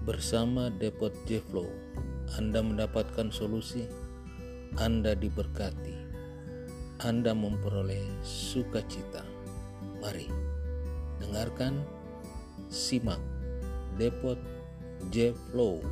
Bersama Depot Jeflow, Anda mendapatkan solusi, Anda diberkati, Anda memperoleh sukacita. Mari dengarkan, simak Depot Jflow.